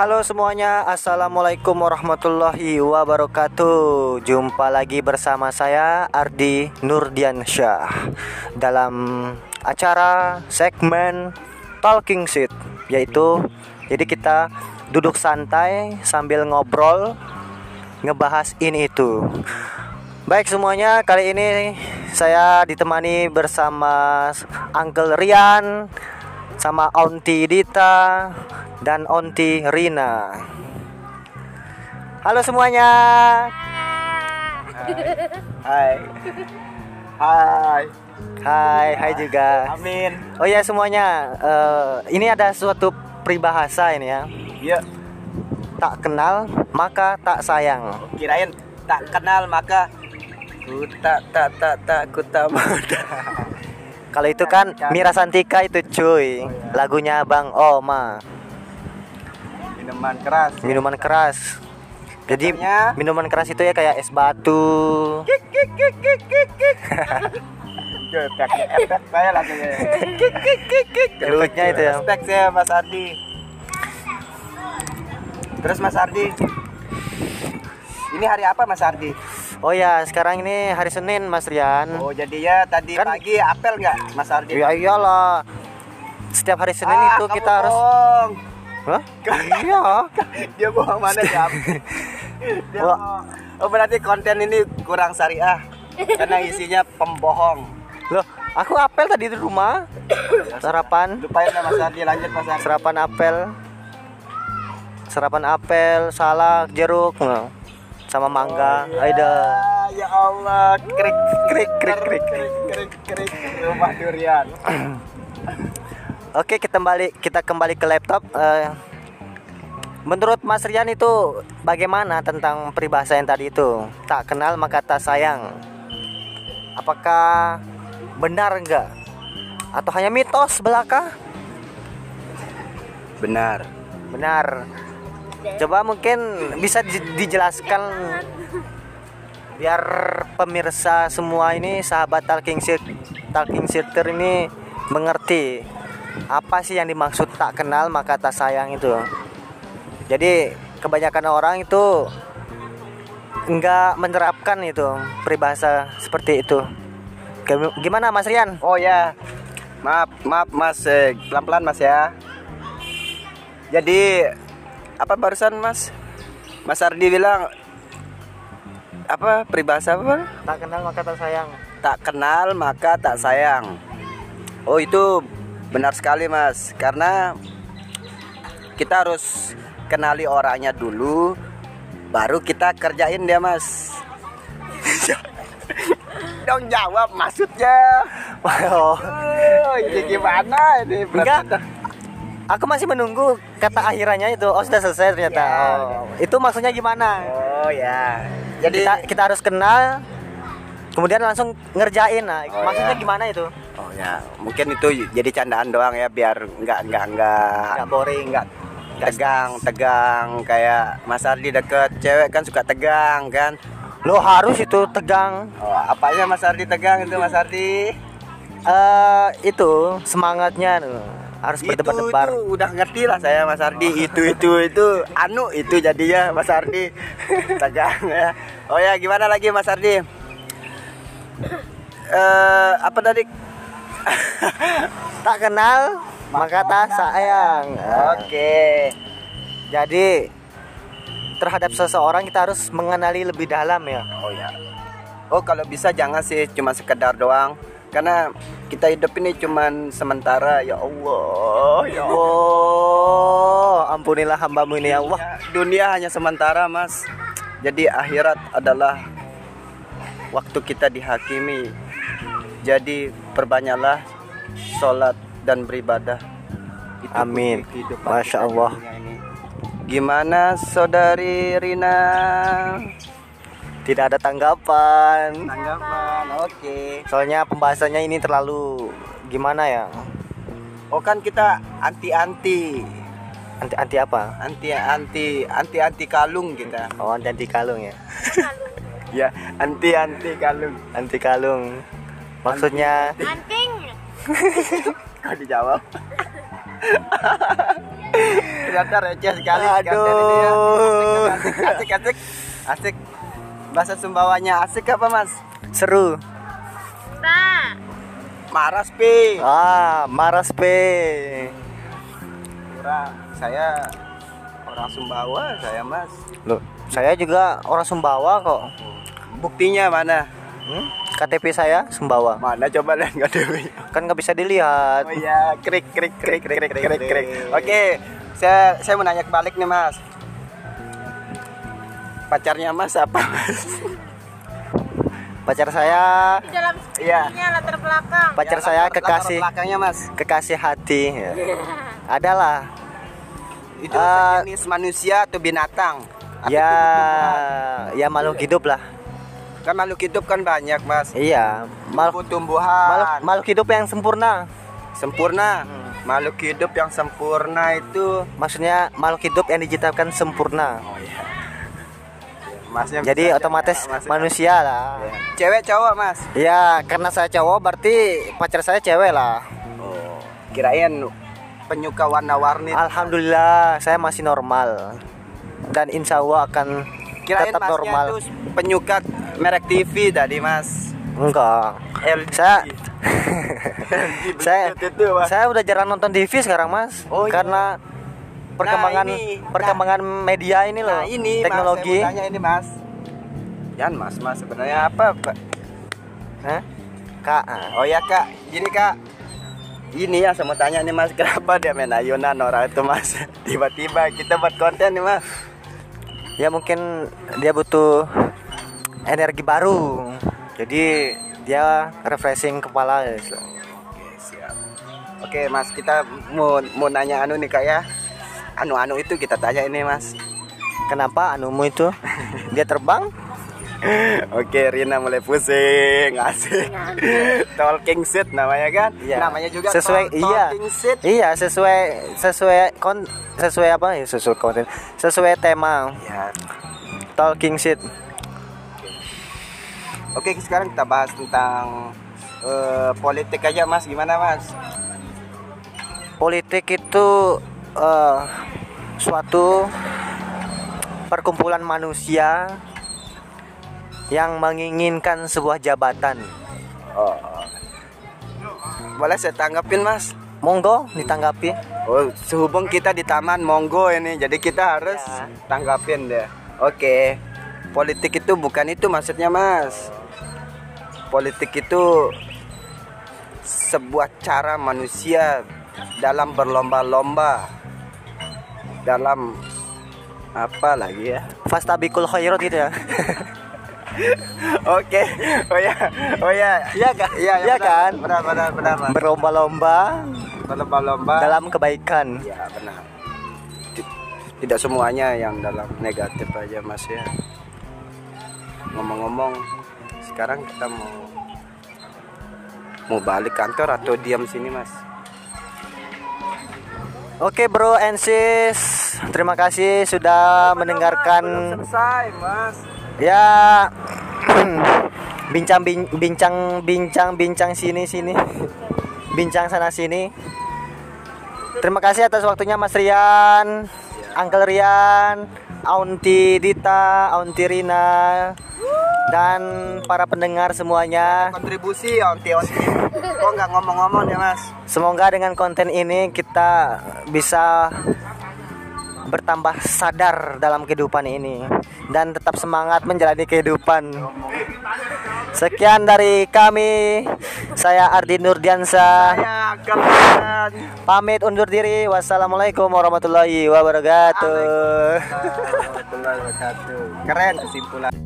Halo semuanya, Assalamualaikum warahmatullahi wabarakatuh. Jumpa lagi bersama saya Ardi Nurdiansyah Dalam acara segmen Talking Seat Yaitu, jadi kita duduk santai sambil ngobrol Ngebahas ini itu. Baik semuanya, kali ini saya ditemani bersama Uncle Rian sama Onti Dita dan Onti Rina. Halo semuanya. Hai. Hai. Hai, hai juga. Amin. Oh ya semuanya, eh, ini ada suatu peribahasa ini ya. Ya, Tak kenal maka tak sayang. kirain tak kenal maka ku tak tak tak tak ku tak. Kalau itu kan Mira Santika itu cuy, lagunya Bang Oma, Minuman keras. minuman keras. Jadi Katanya- minuman keras itu ya kayak es batu. Kik kik kik kik kik kik. Yo, efek efek saya lagi. Kik kik kik kik. Efeknya itu ya. Efek saya Mas Ardi. Terus Mas Ardi. Ini hari apa Mas Ardi? Oh ya, sekarang ini hari Senin Mas Rian. Oh, jadi ya tadi Kan- pagi apel nggak Mas Ardi? Ya iyalah. Setiap hari Senin Ah, itu kamu kita harus bohong. Hah? Iya. dia bohong mana dia dia bohong. oh berarti konten ini kurang syariah karena isinya pembohong Loh, aku apel tadi di rumah. Sarapan, lupain lah Mas Ardi lanjut Mas Ardi sarapan apel. Sarapan apel, salak, jeruk, nah, sama mangga. Aida. Ah, ya Allah krik krik krik krik krik krik krik rumah durian Oke, kita kembali kita kembali ke laptop. Eh, menurut Mas Rian itu bagaimana tentang peribahasa yang tadi itu? Tak kenal maka tak sayang. Apakah benar enggak? Atau hanya mitos belaka? benar Benar. Coba mungkin bisa di- dijelaskan biar pemirsa semua ini sahabat talking Seat talking Seater ini mengerti apa sih yang dimaksud tak kenal maka tak sayang itu. Jadi kebanyakan orang itu enggak menerapkan itu peribahasa seperti itu. Gim- Gimana Mas Rian? oh ya maaf maaf Mas pelan pelan Mas ya jadi apa barusan Mas Mas Ardi bilang apa peribahasa apa Tak kenal maka tak sayang. tak kenal maka tak sayang. Oh itu benar sekali mas, karena kita harus kenali orangnya dulu, baru kita kerjain dia mas. Dong jawab maksudnya. Oh. Oh, ini gimana ini? Enggak. Aku masih menunggu kata akhirannya itu. Oh, sudah selesai ternyata. Ya. Oh. Itu maksudnya gimana? Oh ya. Jadi kita, kita harus kenal kemudian langsung ngerjain. Nah, Oh, maksudnya ya. gimana itu? Oh ya, mungkin itu jadi candaan doang ya biar nggak nggak nggak Nggak boring. nggak tegang tegang kayak Mas Ardi deket cewek kan suka tegang kan. Lo harus itu tegang. Oh, apanya Mas Ardi tegang itu Mas Ardi? Eh, itu semangatnya tuh. Harus berdebar-debar. itu udah ngerti lah saya Mas Ardi. Itu itu itu anu itu jadinya Mas Ardi tegang ya. Oh ya gimana lagi Mas Ardi? Eh apa tadi? Tak kenal maka tak sayang. Oke. Jadi terhadap seseorang kita harus mengenali lebih dalam ya. Oh ya. Oh kalau bisa jangan sih cuma sekedar doang. Karena kita hidup ini cuman sementara ya Allah ya Allah. Ampunilah hambamu ini ya Allah. Dunia hanya sementara mas. Jadi akhirat adalah waktu kita dihakimi. Jadi perbanyaklah sholat dan beribadah. Itu Amin. Masya Allah. Gimana saudari Rina? Tidak ada tanggapan. Tanggapan, oke. Soalnya pembahasannya ini terlalu gimana ya? Oh kan kita anti-anti, Anti anti apa? anti-anti, anti-anti kalung kita. Oh, anti anti kalung ya. Ya, anti-anti kalung. Anti kalung. Maksudnya Anting. Kau dijawab. ternyata receh sekali Aduh. ya. Asik, asik, asik, asik. Bahasa Sumbawanya asik apa mas? Seru. Nah, Maras pi. Ah, Maras P. Kira saya orang Sumbawa saya mas. Loh, saya juga orang Sumbawa kok. Buktinya mana? Hmm? KTP saya Sumbawa. Mana coba lihat dewi? Kan nggak bisa dilihat. Oh iya, krik krik krik krik krik krik krik. Oke, saya saya mau nanya kebalik nih mas. Pacarnya mas apa mas? Pacar saya, di dalam Iya. skripsinya latar belakang. pacar Ya, saya latar- kekasih latar belakangnya mas. kekasih hati. Ya. Adalah Itu Ah. sejenis manusia atau binatang? Atau ya ya makhluk hidup lah. Kan makhluk hidup kan banyak mas. Iya, makhluk makhluk, makhluk hidup yang sempurna. Sempurna. Makhluk hidup yang sempurna itu Maksudnya makhluk hidup yang diciptakan sempurna. Oh iya. Masnya Jadi bisa otomatis Mas. manusia lah. Ya. Cewek cowok, Mas. Ya, karena saya cowok berarti pacar saya cewek lah. Oh, kirain penyuka warna-warni. Alhamdulillah, saya masih normal. Dan insya Allah akan Kirain tetap masnya normal. tuh penyuka merek TV tadi, Mas. Enggak. LG. Saya saya itu, saya udah jarang nonton TV sekarang, Mas. Oh, iya. Perkembangan ini. perkembangan media ini loh. Nah, ini teknologi. Mas, tanya ini, Mas. Jangan, Mas, Mas sebenarnya apa, Pak? Hah? Kak. Oh ya, Kak. Gini, Kak. Ini yang saya mau tanya nih, Mas. Kenapa dia main ayunan orang itu, Mas? Tiba-tiba kita buat konten nih, Mas. Ya mungkin dia butuh energi baru. Jadi dia refreshing kepala ya. Oke, siap. Oke, Mas, kita mau mau nanya anu nih, Kak ya. Anu-anu itu kita tanya ini, Mas. Kenapa anumu itu? Dia terbang? Oke, Rina mulai pusing, asik. Talking seat namanya kan? Iya. Namanya juga sesuai talk- iya. seat. Iya, sesuai sesuai kon sesuai apa ya? Sesuai konten. Sesuai tema Ya. talking shit. Oke, sekarang kita bahas tentang eh, politik aja, Mas. Gimana, Mas? Politik itu eh, suatu perkumpulan manusia yang menginginkan sebuah jabatan. Oh. Boleh saya tanggapin, Mas? Monggo ditanggapi. Oh, sehubung kita di taman monggo ini, jadi kita harus Ya. tanggapin deh. Oke. Politik itu bukan itu maksudnya, Mas. Politik itu sebuah cara manusia dalam berlomba-lomba dalam apa lagi ya? Fastabikul khairat gitu ya. Oke. Oh ya. Oh ya. Iya kan? Iya, Iya benar. kan? Benar, benar, benar, Mas. Berlomba-lomba Berlomba-lomba dalam kebaikan. Ya benar. Ti- Tidak semuanya yang dalam negatif aja mas ya. Ngomong-ngomong, sekarang kita mau mau balik kantor atau diam sini mas? Oke bro and sis, terima kasih sudah mendengarkan. Selesai mas. ya. Bincang bin- bincang bincang bincang sini sini. Bincang sana sini. Terima kasih atas waktunya Mas Rian. Uncle Rian Aunty Dita Aunty Rina dan para pendengar semuanya. Kontribusi onti-onti. Kok nggak ngomong-ngomong ya mas? semoga dengan konten ini kita bisa bertambah sadar dalam kehidupan ini dan tetap semangat menjalani kehidupan. Sekian dari kami. Saya Ardi Nurdiansa. Pamit undur diri. Wassalamualaikum warahmatullahi wabarakatuh. Warahmatullahi wabarakatuh. Keren kesimpulan.